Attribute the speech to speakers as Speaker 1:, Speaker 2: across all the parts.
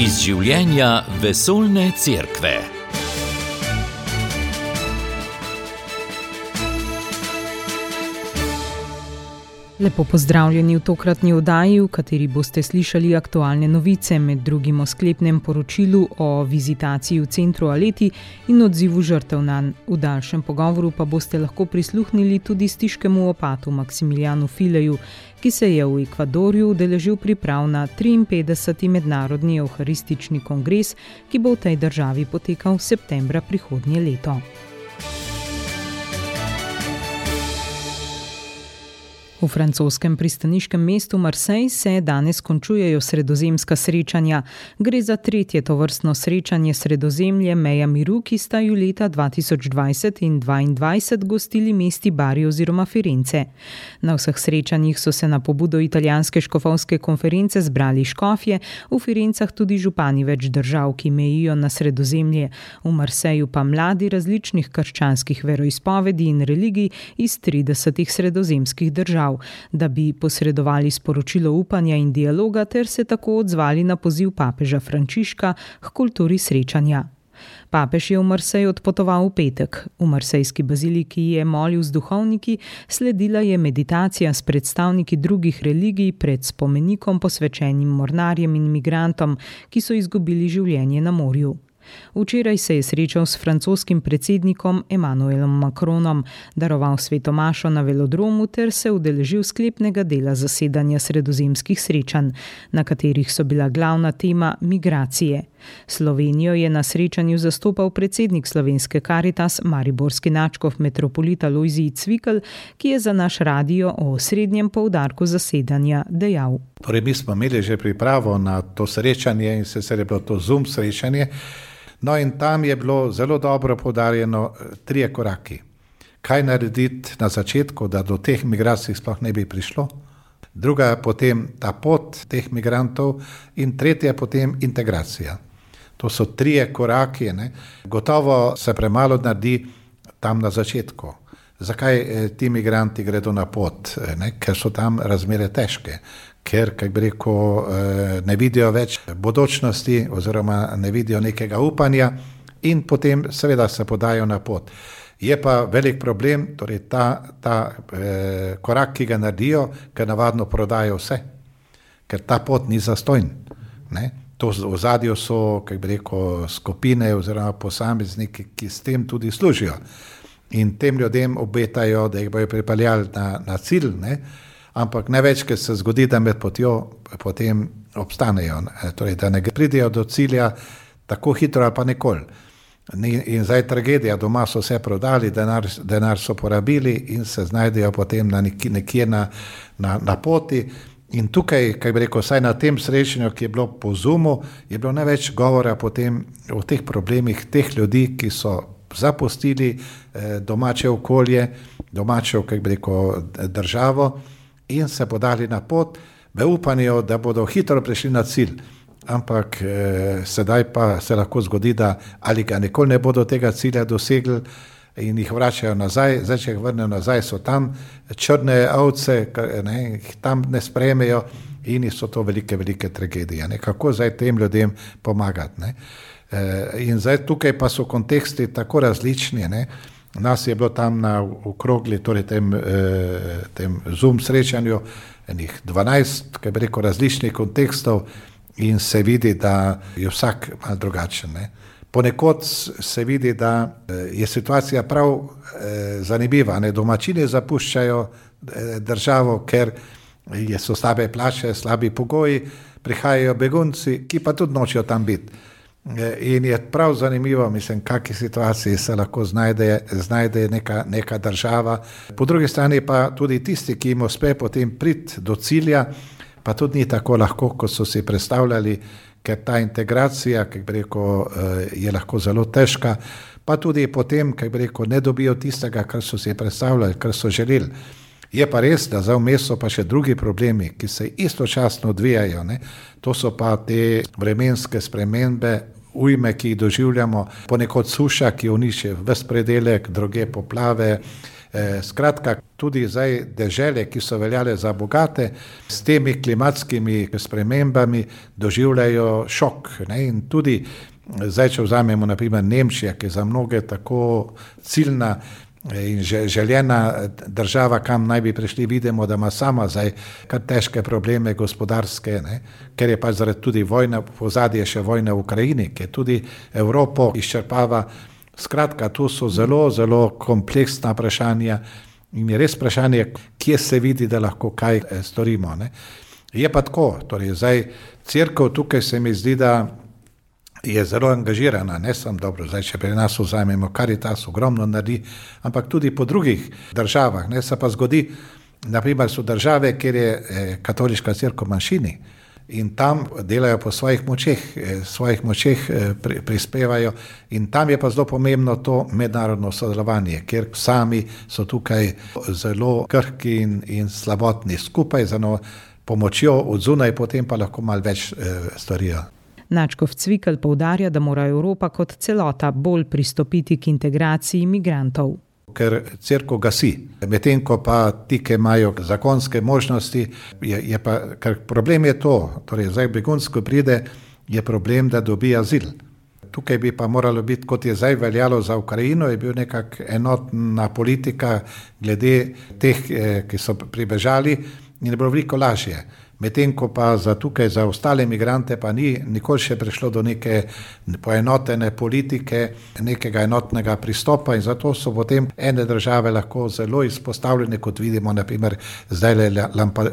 Speaker 1: iz življenja vesoljne cerkve.
Speaker 2: Lepo pozdravljeni v tokratni oddaji, v kateri boste slišali aktualne novice, med drugim o sklepnem poročilu o vizitaciji v centru Aleti in odzivu žrtev na nj. V daljšem pogovoru pa boste lahko prisluhnili tudi stiškemu opatu Maksimiljanu Fileju, ki se je v Ekvadorju udeležil priprav na 53. mednarodni euharistični kongres, ki bo v tej državi potekal v septembra prihodnje leto. V francoskem pristaniškem mestu Marseille se danes končujejo sredozemska srečanja. Gre za tretje to vrstno srečanje sredozemlje Meja Miru, ki sta ju leta 2020 in 2022 gostili mesti Bari oziroma Firence. Na vseh srečanjih so se na pobudo italijanske škofovske konference zbrali škofje, v Firencah tudi župani več držav, ki mejijo na sredozemlje, v Marseju pa mladi različnih krščanskih veroizpovedi in religij iz 30 sredozemskih držav držav, da bi posredovali sporočilo upanja in dialoga, ter se tako odzvali na poziv papeža Frančiška k kulturi srečanja. Papež je v Marsej odpotoval v petek. V marsejski baziliki je molil z duhovniki, sledila je meditacija s predstavniki drugih religij pred spomenikom posvečenim mornarjem in migrantom, ki so izgubili življenje na morju. Včeraj se je srečal s francoskim predsednikom Emmanuelom Macronom, daroval svetomašo na velodromu ter se udeležil sklepnega dela zasedanja sredozemskih srečanj, na katerih so bila glavna tema migracije. Slovenijo je na srečanju zastopal predsednik slovenske karitas Mariborski načkov metropolita Lojzi Cvikl, ki je za naš radio o srednjem poudarku zasedanja dejal.
Speaker 3: Torej, mi smo imeli že pripravo na to srečanje in se je bilo to zum srečanje. No, in tam je bilo zelo dobro podarjeno eh, tri korake. Kaj narediti na začetku, da do teh migracij sploh ne bi prišlo, druga je potem ta pot teh migrantov, in tretja je potem integracija. To so tri korake. Ne? Gotovo se premalo naredi tam na začetku. Zakaj eh, ti migranti gredo na pot? Eh, ne? Ker so tam razmere težke ker, kako bi rekel, eh, ne vidijo več bodočnosti, oziroma ne vidijo nekega upanja, in potem, seveda, se podajo na pot. Je pa velik problem, torej ta, ta eh, korak, ki ga naredijo, ker navadno prodajo vse, ker ta pot ni zastojn. Ne? To v zadju so, kako bi rekel, skupine oziroma posamezniki, ki s tem tudi služijo. In tem ljudem obetajo, da jih bojo pripeljali na, na cilj. Ne? Ampak največ, kar se zgodi, da med potjo potem obstanejo, torej, da ne pridejo do cilja tako hitro, pa nikoli. In zdaj tragedija, doma so vse prodali, denar, denar so porabili in se znajdejo potem na nekje, nekje na, na, na poti. In tukaj, kaj bi rekel, vsaj na tem srečanju, ki je bilo po Zumu, je bilo največ govora potem o teh problemih teh ljudi, ki so zapustili eh, domače okolje, domačo, kaj bi rekel, državo in se podali na pot, v upanju, da bodo hitro prišli na cilj. Ampak eh, sedaj pa se lahko zgodi, da ali ga nikoli ne bodo tega cilja dosegli in jih vračajo nazaj, zdaj če jih vrnejo nazaj, so tam črne ovce, ne, jih tam ne sprejmejo in so to velike, velike tragedije. Ne. Kako zdaj tem ljudem pomagati? Eh, in zdaj tukaj pa so konteksti tako različni. Ne. Nas je bilo tam na okrogli, torej tem, eh, tem zoom srečanju, enih 12, kaj bi rekel, različnih kontekstov in se vidi, da je vsak mal drugačen. Ne. Ponekod se vidi, da eh, je situacija prav eh, zanimiva. Ne. Domačini zapuščajo državo, ker so slabe plače, slabi pogoji, prihajajo begunci, ki pa tudi nočejo tam biti. In je prav zanimivo, mislim, v kakšni situaciji se lahko znajde, znajde neka, neka država. Po drugi strani pa tudi tisti, ki jim uspe potem priti do cilja, pa tudi ni tako lahko, kot so si predstavljali, ker ta integracija, ki bi rekel, eh, je lahko zelo težka, pa tudi potem, ki bi rekel, ne dobijo tistega, kar so si predstavljali, kar so želeli. Je pa res, da za vmes so pa še drugi problemi, ki se istočasno odvijajo. Ne? To so pa te vremenske spremembe, ujme, ki jih doživljamo, ponekod suša, ki uniči vse predelek, druge poplave, Eh, skratka, tudi zdaj dežele, ki so veljale za bogate, s temi klimatskimi spremembami doživljajo šok. Ne? In tudi zdaj, če vzamemo naprimer Nemčijo, ki je za mnoge tako ciljna in željena država, kam naj bi prišli, vidimo, da ima sama zdaj kar težke probleme gospodarske, ne? ker je pa zaradi tudi vojne, pozadje še vojne v Ukrajini, ki tudi Evropo izčrpava. Skratka, tu so zelo, zelo kompleksna vprašanja in je res vprašanje, kje se vidi, da lahko kaj eh, storimo. Ne? Je pa tako, torej zdaj crkva tukaj se mi zdi, da je zelo angažirana, ne samo dobro, zdaj če pri nas vzamemo, kar je ta ogromno naredi, ampak tudi po drugih državah. Ne se pa zgodi, naprimer, so države, kjer je eh, katoliška crkva manjšini in tam delajo po svojih močeh, eh, svojih močeh eh, prispevajo in tam je pa zelo pomembno to mednarodno sodelovanje, ker sami so tukaj zelo krhki in, in slabotni skupaj z pomočjo od zunaj, potem pa lahko malo več storijo.
Speaker 2: Načkov Cvikl poudarja, da mora Evropa kot celota bolj pristopiti k integraciji imigrantov.
Speaker 3: Ker crkva gasi, medtem ko pa ti, ki imajo zakonske možnosti, je, je pa, problem je to, torej zdaj begunsko pride, je problem, da dobi azil. Tukaj bi pa moralo biti, kot je zdaj veljalo za Ukrajino, je bil nekak enotna politika glede teh, eh, ki so pribežali in je bilo veliko lažje medtem ko pa za tukaj, za ostale imigrante, pa ni nikoli še prišlo do neke poenotene politike, nekega enotnega pristopa in zato so potem ene države lahko zelo izpostavljene, kot vidimo, naprimer zdaj le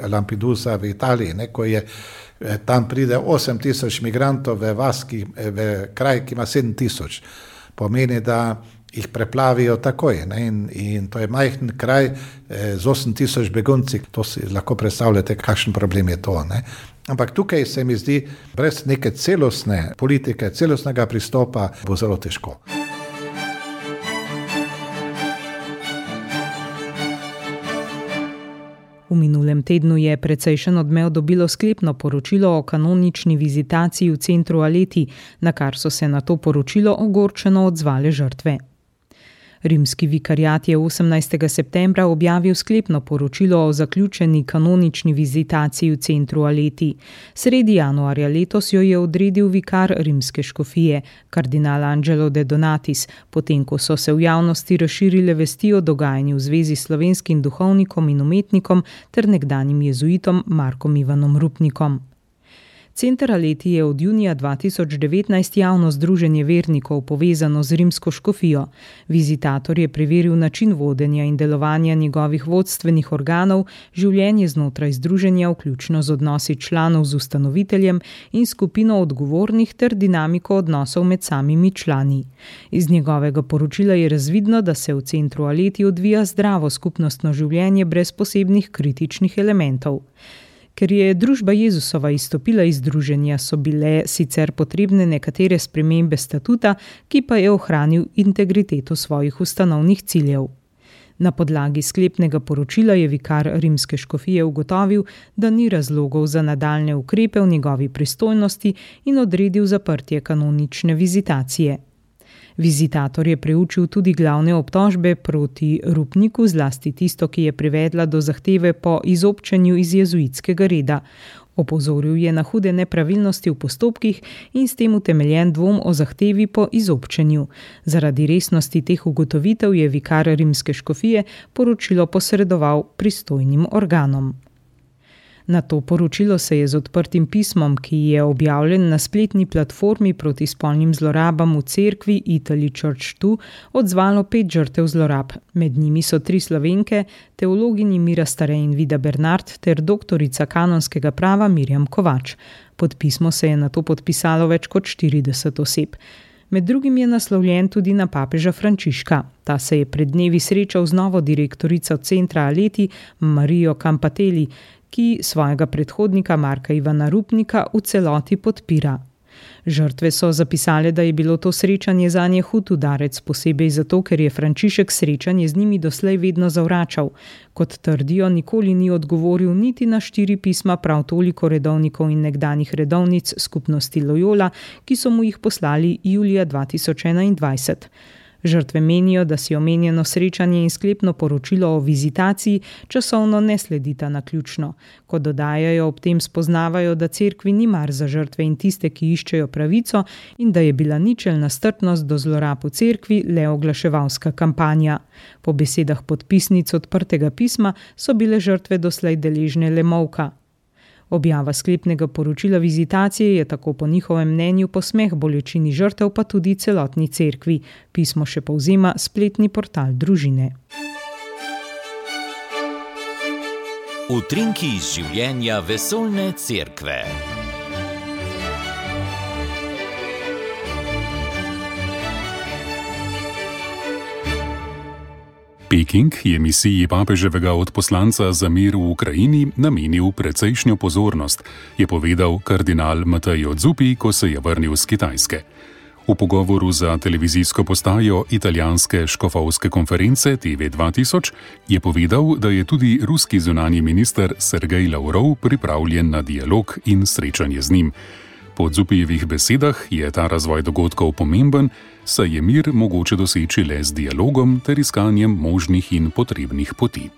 Speaker 3: Lampedusa v Italiji, ne, ko je eh, tam pride 8000 imigrantov v vas, ki, v kraj, ki ima 7000. Pomeni, da jih preplavijo takoj. In, in to je majhen kraj eh, z 8000 begunci, to si lahko predstavljate, kakšen problem je to. Ne? Ampak tukaj se mi zdi, brez neke celostne politike, celostnega pristopa, bo zelo težko.
Speaker 2: V minulem tednu je precejšen odmev dobilo sklepno poročilo o kanonični vizitaciji v centru Aleti, na kar so se na to poročilo ogorčeno odzvale žrtve. Rimski vikariat je 18. septembra objavil sklepno poročilo o zaključeni kanonični vizitaciji v centru Aleti. Sredi januarja letos jo je odredil vikar rimske škofije, kardinal Angelo de Donatis, potem ko so se v javnosti razširile vesti o dogajanju v zvezi s slovenskim duhovnikom in umetnikom ter nekdanjim jezuitom Markom Ivanom Rupnikom. Center Aleti je od junija 2019 javno združenje vernikov povezano z rimsko škofijo. Vizitator je preveril način vodenja in delovanja njegovih vodstvenih organov, življenje znotraj združenja, vključno z odnosi članov z ustanoviteljem in skupino odgovornih ter dinamiko odnosov med samimi člani. Iz njegovega poročila je razvidno, da se v centru Aleti odvija zdravo skupnostno življenje brez posebnih kritičnih elementov. Ker je družba Jezusova izstopila iz združenja, so bile sicer potrebne nekatere spremembe statuta, ki pa je ohranil integriteto svojih ustanovnih ciljev. Na podlagi sklepnega poročila je vikar rimske škofije ugotovil, da ni razlogov za nadaljne ukrepe v njegovi pristojnosti in odredil zaprtje kanonične vizitacije. Vizitator je preučil tudi glavne obtožbe proti Rupniku, zlasti tisto, ki je privedla do zahteve po izobčenju iz jezuitskega reda. Opozoril je na hude nepravilnosti v postopkih in s tem utemeljen dvom o zahtevi po izobčenju. Zaradi resnosti teh ugotovitev je vikar rimske škofije poročilo posredoval pristojnim organom. Na to poročilo se je z odprtim pismom, ki je objavljen na spletni platformi proti spolnim zlorabam v cerkvi Italy Church 2, odzvalo pet žrtev zlorab. Med njimi so tri slovenke, teologini Mira Stare in Vida Bernard ter doktorica kanonskega prava Mirjam Kovač. Pod pismo se je na to podpisalo več kot 40 oseb. Med drugim je naslovljen tudi na papeža Frančiška. Ta se je pred dnevi srečal z novo direktorico centra Aleti, Marijo Campatelli, ki svojega predhodnika Marka Ivana Rupnika v celoti podpira. Žrtve so zapisali, da je bilo to srečanje za nje hud udarec, posebej zato, ker je Frančišek srečanje z njimi doslej vedno zavračal. Kot trdijo, nikoli ni odgovoril niti na štiri pisma prav toliko redovnikov in nekdanjih redovnic skupnosti Loyola, ki so mu jih poslali julija 2021. Žrtve menijo, da si omenjeno srečanje in sklepno poročilo o vizitaciji časovno ne sledita na ključno. Ko dodajajo, ob tem spoznavajo, da cerkvi ni mar za žrtve in tiste, ki iščejo pravico, in da je bila ničelna strpnost do zlorab v cerkvi le oglaševalska kampanja. Po besedah podpisnic odprtega pisma so bile žrtve doslej deležne le molka. Objava sklepnega poročila vizitacije je tako po njihovem mnenju posmeh bolečini žrtev, pa tudi celotni cerkvi. Pismo še povzema spletni portal družine.
Speaker 1: Utrinki iz življenja vesoljne cerkve.
Speaker 4: Peking je misiji papeževega odposlanca za mir v Ukrajini namenil precejšnjo pozornost, je povedal kardinal Matej Odzupi, ko se je vrnil z Kitajske. V pogovoru za televizijsko postajo italijanske škofovske konference TV2000 je povedal, da je tudi ruski zunani minister Sergej Lavrov pripravljen na dialog in srečanje z njim. Po Zupijevih besedah je ta razvoj dogodkov pomemben, saj je mir mogoče doseči le z dialogom ter iskanjem možnih in potrebnih poti.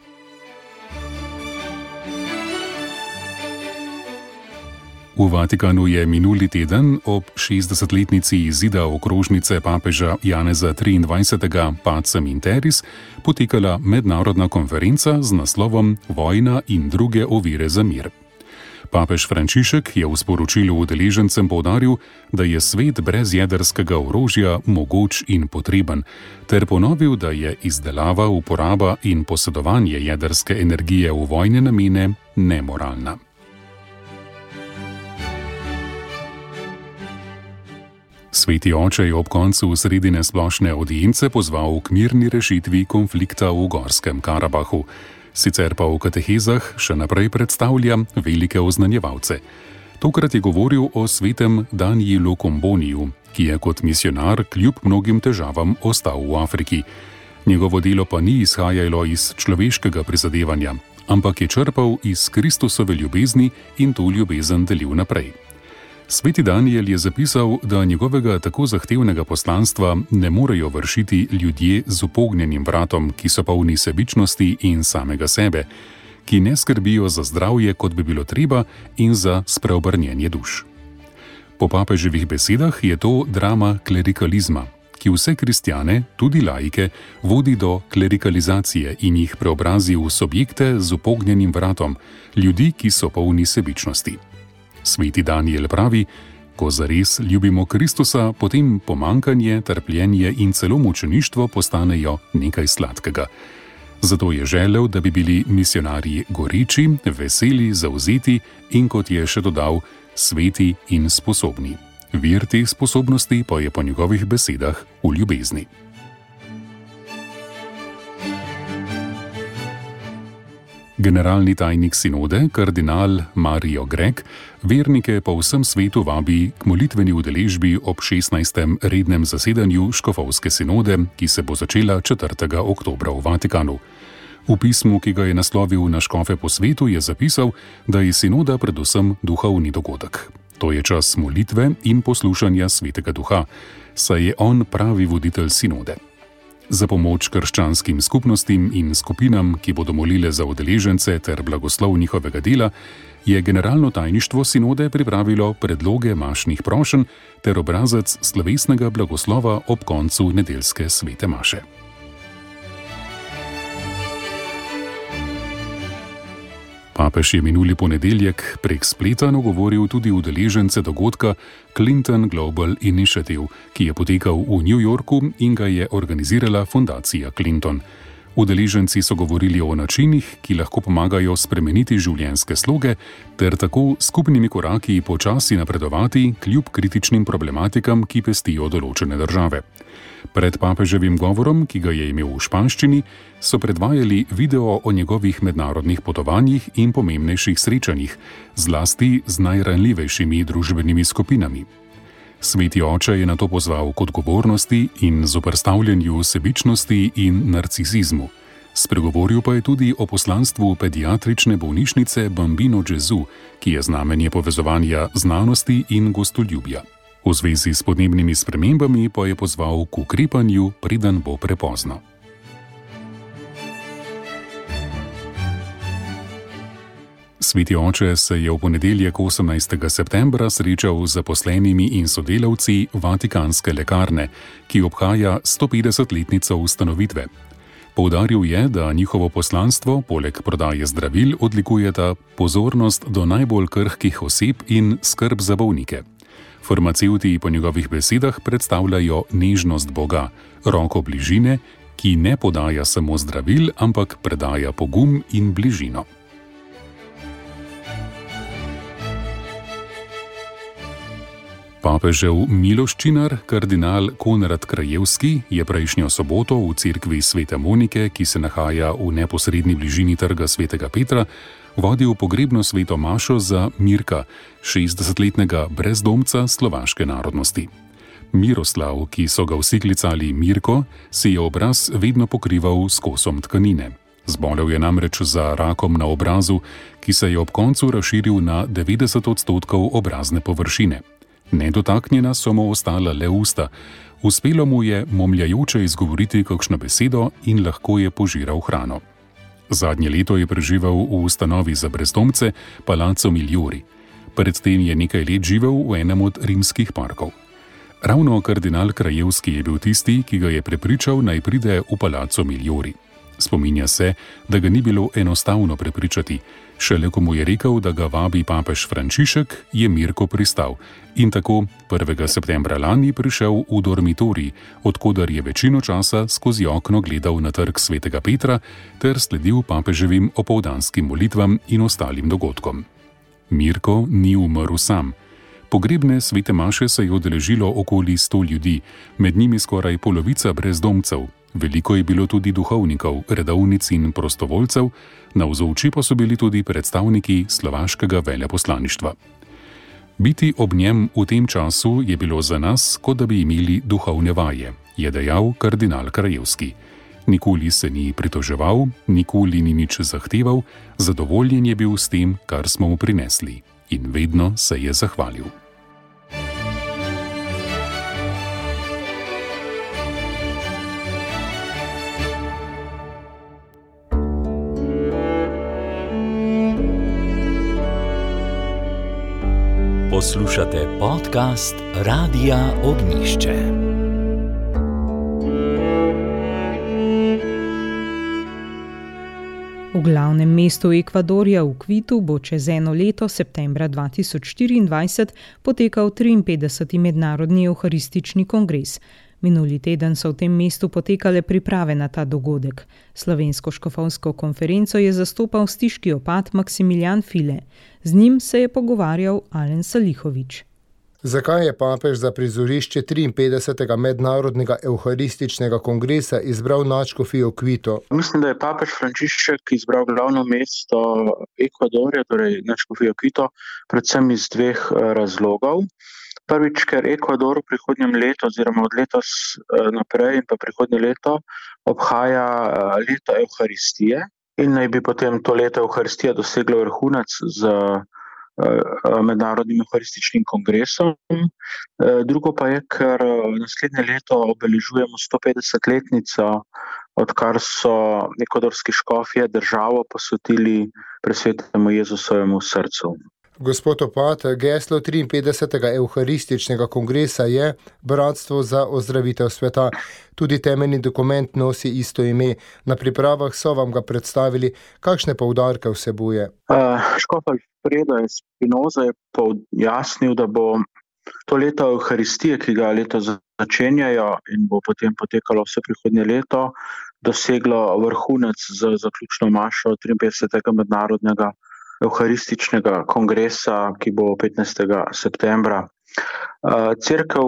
Speaker 4: V Vatikanu je minuli teden ob 60-letnici izida okrožnice papeža Janeza 23. Pacem Interis potekala mednarodna konferenca z naslovom Vojna in druge ovire za mir. Papež Frančišek je v sporočilu udeležencem povdaril, da je svet brez jedrskega orožja mogoč in potreben, ter ponovil, da je izdelava, uporaba in posedovanje jedrske energije v vojne namene nemoralna. Sveti oče je ob koncu sredine splošne audience pozval k mirni rešitvi konflikta v Gorskem Karabahu sicer pa v katehizah še naprej predstavlja velike oznanjevalce. Tokrat je govoril o svetem Danielu Komboniju, ki je kot misionar kljub mnogim težavam ostal v Afriki. Njegovo delo pa ni izhajalo iz človeškega prizadevanja, ampak je črpal iz Kristusove ljubezni in to ljubezen delil naprej. Sveti Daniel je zapisal, da njegovega tako zahtevnega poslanstva ne morejo vršiti ljudje z upognjenim vratom, ki so polni sebičnosti in samega sebe, ki ne skrbijo za zdravje, kot bi bilo treba, in za spreobrnjenje duš. Po papeževih besedah je to drama klerikalizma, ki vse kristjane, tudi laike, vodi do klerikalizacije in jih preobrazi v subjekte z upognjenim vratom, ljudi, ki so polni sebičnosti. Sveti Daniel pravi, ko zares ljubimo Kristusa, potem pomankanje, trpljenje in celo mučeništvo postanejo nekaj sladkega. Zato je želel, da bi bili misionarji goriči, veseli, zauzeti in, kot je še dodal, sveti in sposobni. Vir teh sposobnosti pa je po njegovih besedah v ljubezni. Generalni tajnik sinode, kardinal Mario Grek, vernike po vsem svetu vabi k molitveni udeležbi ob 16. rednem zasedanju Škofovske sinode, ki se bo začela 4. oktober v Vatikanu. V pismu, ki ga je naslovil na škofe po svetu, je zapisal, da je sinoda predvsem duhovni dogodek. To je čas molitve in poslušanja svetega duha, saj je on pravi voditelj sinode. Za pomoč krščanskim skupnostim in skupinam, ki bodo molile za udeležence ter blagoslov njihovega dela, je generalno tajništvo sinode pripravilo predloge mašnih prošen ter obrazec slovesnega blagoslova ob koncu nedeljske svete maše. Papež je minuli ponedeljek prek spleta nagovoril tudi udeležence dogodka Clinton Global Initiative, ki je potekal v New Yorku in ga je organizirala fundacija Clinton. Udeleženci so govorili o načinih, ki lahko pomagajo spremeniti življenjske sloge, ter tako skupnimi koraki počasi napredovati kljub kritičnim problematikam, ki pestijo določene države. Pred papeževim govorom, ki ga je imel v španščini, so predvajali video o njegovih mednarodnih potovanjih in pomembnejših srečanjih, zlasti z najranljivejšimi družbenimi skupinami. Sveti oče je na to pozval k odgovornosti in zoprstavljanju sebičnosti in narcisizmu. Spregovoril pa je tudi o poslanstvu pediatrične bolnišnice Bambino Jezu, ki je znamenje povezovanja znanosti in gostoljubja. V zvezi s podnebnimi spremembami pa je pozval k ukrepanju, preden bo prepozno. Sveti oče se je v ponedeljek 18. septembra srečal z zaposlenimi in sodelavci Vatikanske lekarne, ki obhaja 150-letnico ustanovitve. Poudaril je, da njihovo poslanstvo, poleg prodaje zdravil, odlikujeta pozornost do najbolj krhkih oseb in skrb za bolnike. Farmacevti po njegovih besedah predstavljajo nežnost Boga, roko bližine, ki ne podaja samo zdravil, ampak predaja pogum in bližino. Papežev miloščinar, kardinal Konrad Krajevski, je prejšnjo soboto v cerkvi Svete Monike, ki se nahaja v neposrednji bližini trga Svetega Petra, vodil pogrebno sveto mašo za Mirka, 60-letnega brezdomca slovaške narodnosti. Miroslav, ki so ga vsi klicali Mirko, si je obraz vedno pokrival s kosom tkanine. Zbolel je namreč za rakom na obrazu, ki se je ob koncu razširil na 90 odstotkov obrazne površine. Nedotaknjena so mu ostala le usta, uspelo mu je momljajoče izgovoriti kakšno besedo in lahko je požiral hrano. Zadnje leto je preživel v ustanovi za brezdomce Palazzo Migliori, predtem je nekaj let živel v enem od rimskih parkov. Ravno kardinal Krajevski je bil tisti, ki ga je prepričal naj pride v Palazzo Migliori. Spominja se, da ga ni bilo enostavno prepričati, šele ko mu je rekel, da ga vabi papež Frančišek, je Mirko pristal in tako 1. septembra lani prišel v dormitorij, odkudar je večino časa skozi okno gledal na trg svetega Petra ter sledil papeževim opoldanskim molitvam in ostalim dogodkom. Mirko ni umrl sam. Pogrebne svete maše se je odeležilo okoli 100 ljudi, med njimi skoraj polovica brezdomcev, Veliko je bilo tudi duhovnikov, redovnic in prostovoljcev, na vzovči pa so bili tudi predstavniki slovaškega veleposlaništva. Biti ob njem v tem času je bilo za nas, kot da bi imeli duhovne vaje, je dejal kardinal Krajevski. Nikoli se ni pritoževal, nikoli ni nič zahteval, zadovoljen je bil s tem, kar smo mu prinesli, in vedno se je zahvalil.
Speaker 1: Poslušate podkast Radia Ognišče.
Speaker 2: V glavnem mestu Ekvadorja v Kvitu bo čez eno leto, septembra 2024, potekal 53. mednarodni euharistični kongres. Minuli teden so v tem mestu potekale priprave na ta dogodek. Slovensko škofovsko konferenco je zastopal stiški opat Maksimilijan File. Z njim se je pogovarjal Alen Salihovič.
Speaker 5: Zakaj je papež za prizorišče 53. mednarodnega euharističnega kongresa izbral Načko Fijo Kvito?
Speaker 6: Mislim, da je papež Frančišek izbral glavno mesto Ekvadorja, torej Načko Fijo Kvito, predvsem iz dveh eh, razlogov. Prvič, ker Ekvador v prihodnjem letu, oziroma od letos eh, naprej in pa prihodnje leto, obhaja eh, leto Euharistije in naj bi potem to leto Euharistije doseglo vrhunec z eh, mednarodnim Euharističnim kongresom. Drugo pa je, ker naslednje leto obeležujemo 150-letnico, odkar so ekvadorski škofje državo posvetili presvetemu Jezusovemu srcu.
Speaker 5: Gospod Opat, geslo 53. Euharističnega kongresa je Bratstvo za ozdravitev sveta. Tudi temeljni dokument nosi isto ime. Na pripravah so vam ga predstavili, kakšne poudarke vsebuje.
Speaker 6: Uh, Škofal Fredo iz Spinoza je pojasnil, da bo to leto Euharistije, ki ga leto začenjajo in bo potem potekalo vse prihodnje leto, doseglo vrhunec z zaključno mašo 53. mednarodnega. Euharističnega kongresa, ki bo 15. septembra. Eh, Cerkev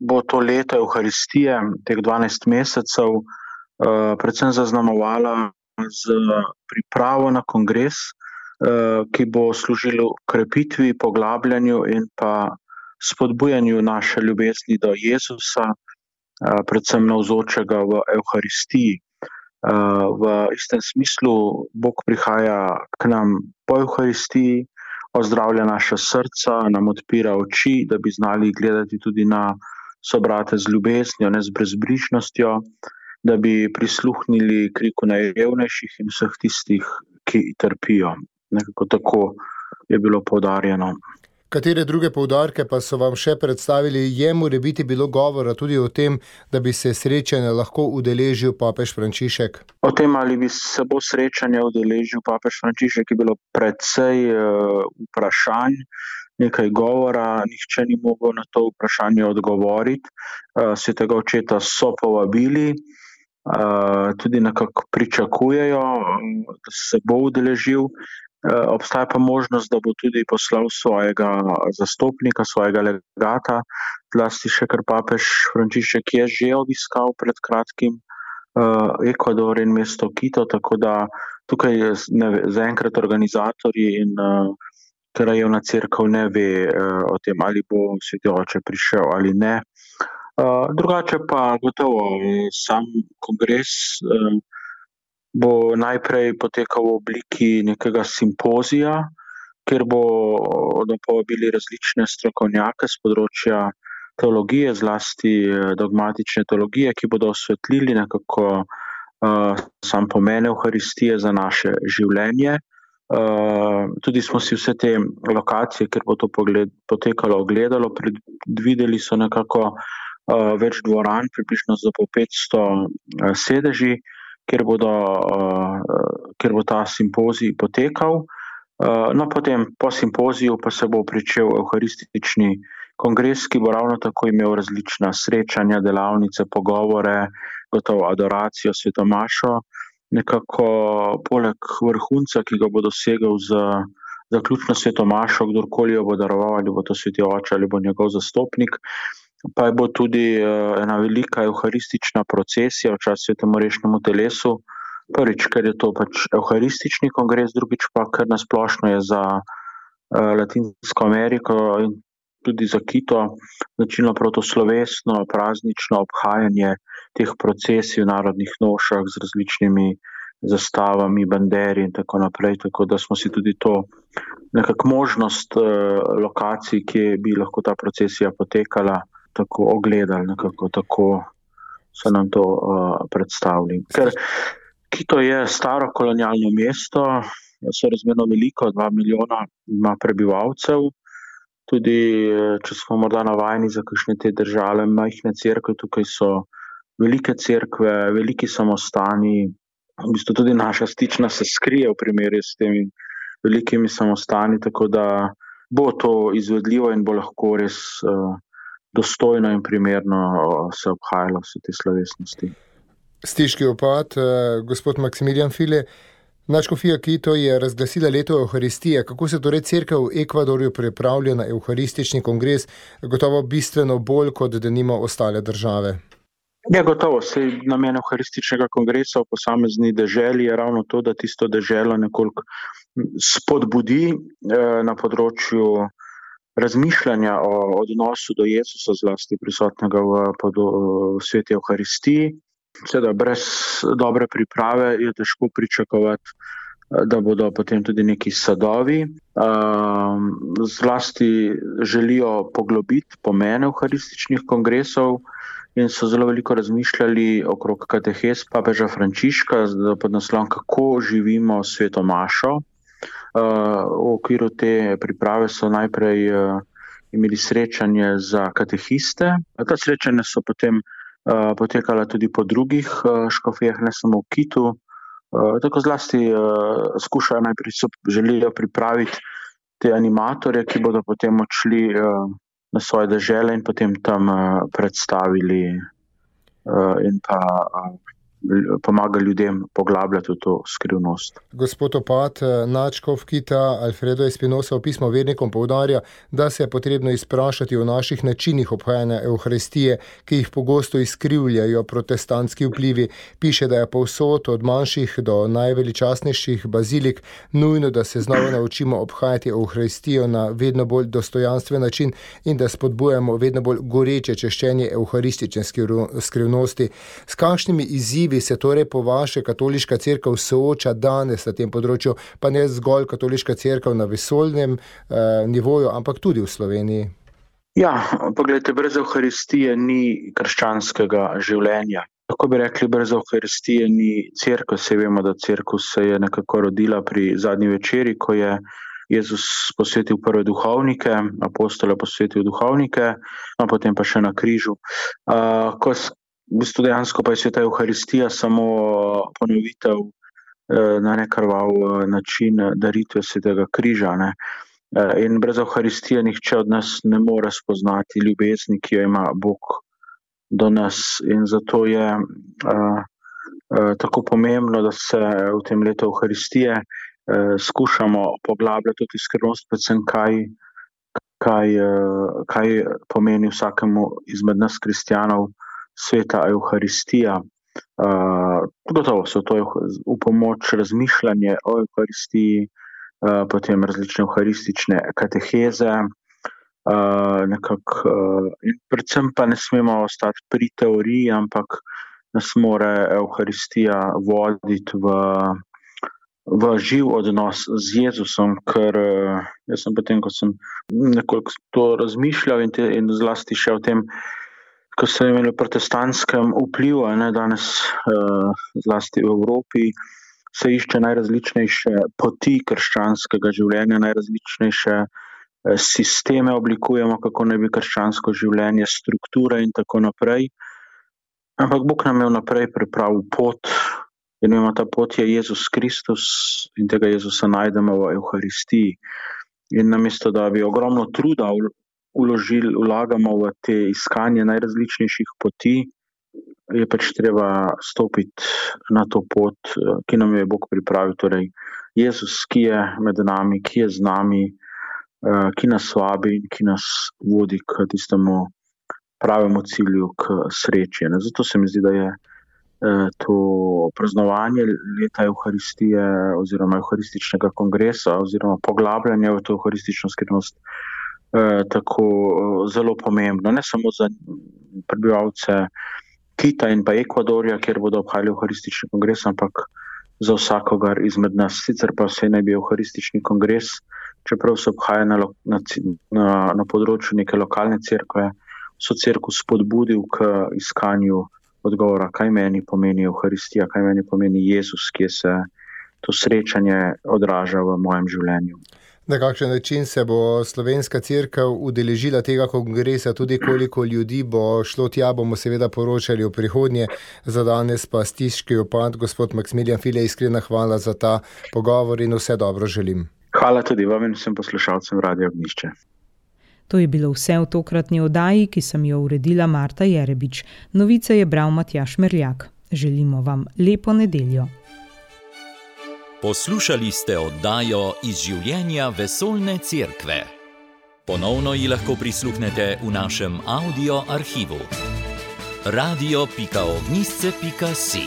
Speaker 6: bo to leto Euharistije, teh 12 mesecev, eh, predvsem zaznamovala z pripravo na kongres, eh, ki bo služil krepitvi, poglabljanju in pa spodbujanju naše ljubezni do Jezusa, predvsem navzočega v Euharistiji. V istem smislu Bog prihaja k nam po Euharistiji, ozdravlja naša srca, nam odpira oči, da bi znali gledati tudi na sobrate z ljubeznijo, ne z brezbrižnostjo, da bi prisluhnili kriku najrevnejših in vseh tistih, ki trpijo. Nekako tako je bilo poudarjeno.
Speaker 5: Katere druge poudarke pa so vam še predstavili? Je more biti bilo govora tudi o tem, da bi se srečanja lahko udeležil papež Frančišek?
Speaker 6: O tem, ali bi se bo srečanja udeležil papež Frančišek, je bilo predvsej uh, vprašanj, nekaj govora, nihče ni mogel na to vprašanje odgovoriti. Uh, Svetega očeta so povabili. Uh, tudi nekako pričakujejo, da se bo udeležil, Eh, obstaja pa možnost, da bo tudi poslal svojega zastopnika, svojega legata, zlasti še kar papež Frančišek je že obiskal pred kratkim uh, Ekvador in mesto Kito, tako da tukaj zaenkrat organizatorji in uh, krajevna crkva ne ve uh, o tem, ali bo sveti oče prišel ali ne. Uh, drugače pa gotovo sam kongres. Uh, bo najprej potekal v obliki nekega simpozija, kjer bodo povabili različne strokovnjake z področja teologije, zlasti eh, dogmatične teologije, ki bodo osvetlili nekako uh, sam pomen Euharistije za naše življenje. Uh, tudi smo si vse te lokacije, kjer bo to pogled, potekalo, ogledalo, predvideli so nekako uh, več dvoran, približno za po 500 uh, sedeži, uh, kjer, bodo, uh, kjer bo ta simpozij potekal. Uh, no, potem po simpoziju pa se bo pričel Euharistični kongres, ki bo ravno tako imel različna srečanja, delavnice, pogovore, gotovo adoracijo svetomašo. Nekako poleg vrhunca, ki ga bo dosegel z zaključno svetomašo, kdorkoli jo bo daroval, ali bo to sveti oče ali bo njegov zastopnik, pa bo tudi uh, ena velika euharistična procesija v času svetovnemu rešnemu telesu. Prvič, ker je to pač euharistični kongres, drugič pa ker nasplošno je za uh, Latinsko Ameriko in tudi za Kito značilno protoslovesno, praznično obhajanje teh procesij v narodnih nošah z različnimi zastavami, banderi in tako naprej. Tako da smo si tudi to nekako možnost uh, lokacij, kje bi lahko ta procesija potekala tako ogledali, nekako tako so nam to uh, predstavili. Ker Kito je staro kolonialno mesto, so razmerno veliko, dva milijona ima prebivalcev. Tudi, če smo morda navajeni za kakšne te države, majhne crkve, tukaj so velike crkve, veliki samostani. V bistvu tudi naša stična se skrije v primerju s temi velikimi samostani, tako da bo to izvedljivo in bo lahko res uh, dostojno in primerno se obhajalo vse te slovesnosti.
Speaker 5: Stiški opad, eh, gospod Maksimilijan File. Načkofija Kito je razglasila leto Euharistije. Kako se torej crkva v Ekvadorju pripravlja na Euharistični kongres, gotovo bistveno bolj kot da nima ostale države?
Speaker 6: Ja, gotovo. Namen Euharističnega kongresa v posamezni deželi je ravno to, da tisto deželo nekoliko spodbudi eh, na področju razmišljanja o odnosu do Jezusa, zlasti prisotnega v, v sveti Euharistiji. Seveda, brez dobre priprave je težko pričakovati, da bodo potem tudi neki sadovi. Zlasti želijo poglobiti pomen euharističnih kongresov in so zelo veliko razmišljali okrog katehes papeža Frančiška pod naslovom, kako živimo sveto mašo. V okviru te priprave so najprej eh, imeli srečanje za katehiste. Ta srečanja so potem eh, potekala tudi po drugih eh, škofijah, ne samo v Kitu. Tako zlasti skušajo najprej želijo pripraviti te animatorje, ki bodo potem odšli na svoje države in potem tam predstavili in pa pomaga ljudem poglabljati to skrivnost.
Speaker 5: Gospod Opat, Načkov Kita, Alfredo Espinosa v pismu vernikom povdarja, da se je potrebno izprašati o naših načinih obhajanja Euharistije, ki jih pogosto izkrivljajo protestantski vplivi. Piše, da je povsod od manjših do najveličastnejših bazilik nujno, da se znova naučimo obhajati Euharistijo na vedno bolj dostojanstven način in da spodbujamo vedno bolj goreče češčenje euharistične skrivnosti. S kakšnimi izzivi izzivi se torej po vaše katoliška crkva sooča danes na tem področju, pa ne zgolj katoliška crkva na vesoljnem eh, nivoju, ampak tudi v Sloveniji?
Speaker 6: Ja, pogledajte, brez Euharistije ni krščanskega življenja. Tako bi rekli, brez Euharistije ni crkve. Vse vemo, da crkva se je nekako rodila pri zadnji večeri, ko je Jezus posvetil prve duhovnike, apostole posvetil duhovnike, no potem pa še na križu. Uh, ko v bistvu dejansko pa je sveta Euharistija samo ponovitev uh, na nekrval uh, način daritve svetega križa. Ne? Eh, in brez Euharistije nihče od nas ne more spoznati ljubezni, ki jo ima Bog do nas. In zato je uh, tako pomembno, da se v tem letu Euharistije uh, skušamo poglabljati tudi skrivnost, predvsem kaj, kaj, uh, kaj pomeni vsakemu izmed nas, kristijanov, sveta Euharistija. Uh, gotovo so to v pomoč razmišljanje o Euharistiji. Eh, potem različne euharistične kateheze. Uh, nekak, uh, predvsem pa ne smemo ostati pri teoriji, ampak nas mora Euharistija voditi v, v živ odnos z Jezusom. Ker uh, jaz sem potem, ko sem nekoliko to razmišljal in, te, in zlasti še o tem, ko sem imel protestantskem vplivu, ne danes uh, zlasti v Evropi se išče najrazličnejše poti krščanskega življenja, najrazličnejše eh, sisteme oblikujemo, kako naj bi krščansko življenje, strukture in tako naprej. Ampak Bog nam je vnaprej pripravil pot in ima ta pot je Jezus Kristus in tega Jezusa najdemo v Euharistiji. In namesto, da bi ogromno truda uložili, vlagamo v te iskanje najrazličnejših poti, je pač treba stopiti na to pot, ki nam je Bog pripravil. Torej, Jezus, ki je med nami, ki je z nami, ki nas vabi in ki nas vodi k tistemu pravemu cilju, k sreči. Ne? Zato se mi zdi, da je to praznovanje leta Euharistije oziroma Euharističnega kongresa oziroma poglabljanje v to euharistično skrivnost. Tako zelo pomembno, ne samo za prebivalce Kita in pa Ekvadorja, kjer bodo obhajali Euharistični kongres, ampak za vsakogar izmed nas. Sicer pa se naj bi Euharistični kongres, čeprav se obhaja na, na, na, na področju neke lokalne crkve, so crkvu spodbudil k iskanju odgovora, kaj meni pomeni Euharistija, kaj meni pomeni Jezus, ki se to srečanje odraža v mojem življenju.
Speaker 5: Na kakšen način se bo slovenska crkva udeležila tega kongresa, tudi koliko ljudi bo šlo tja, bomo seveda poročali v prihodnje. Za danes pa stiški opad, gospod Maksimilijan File, iskrena hvala za ta pogovor in vse dobro želim.
Speaker 6: Hvala tudi vam in vsem poslušalcem Radio Gnišče.
Speaker 2: To je bilo vse v tokratni oddaji, ki sem jo uredila Marta Jerebič. Novice je bral Matjaš Merljak. Želimo vam lepo nedeljo.
Speaker 1: Poslušali ste oddajo iz življenja vesoljne cerkve. Ponovno ji lahko prisluhnete v našem audio arhivu. radio.ognisce.si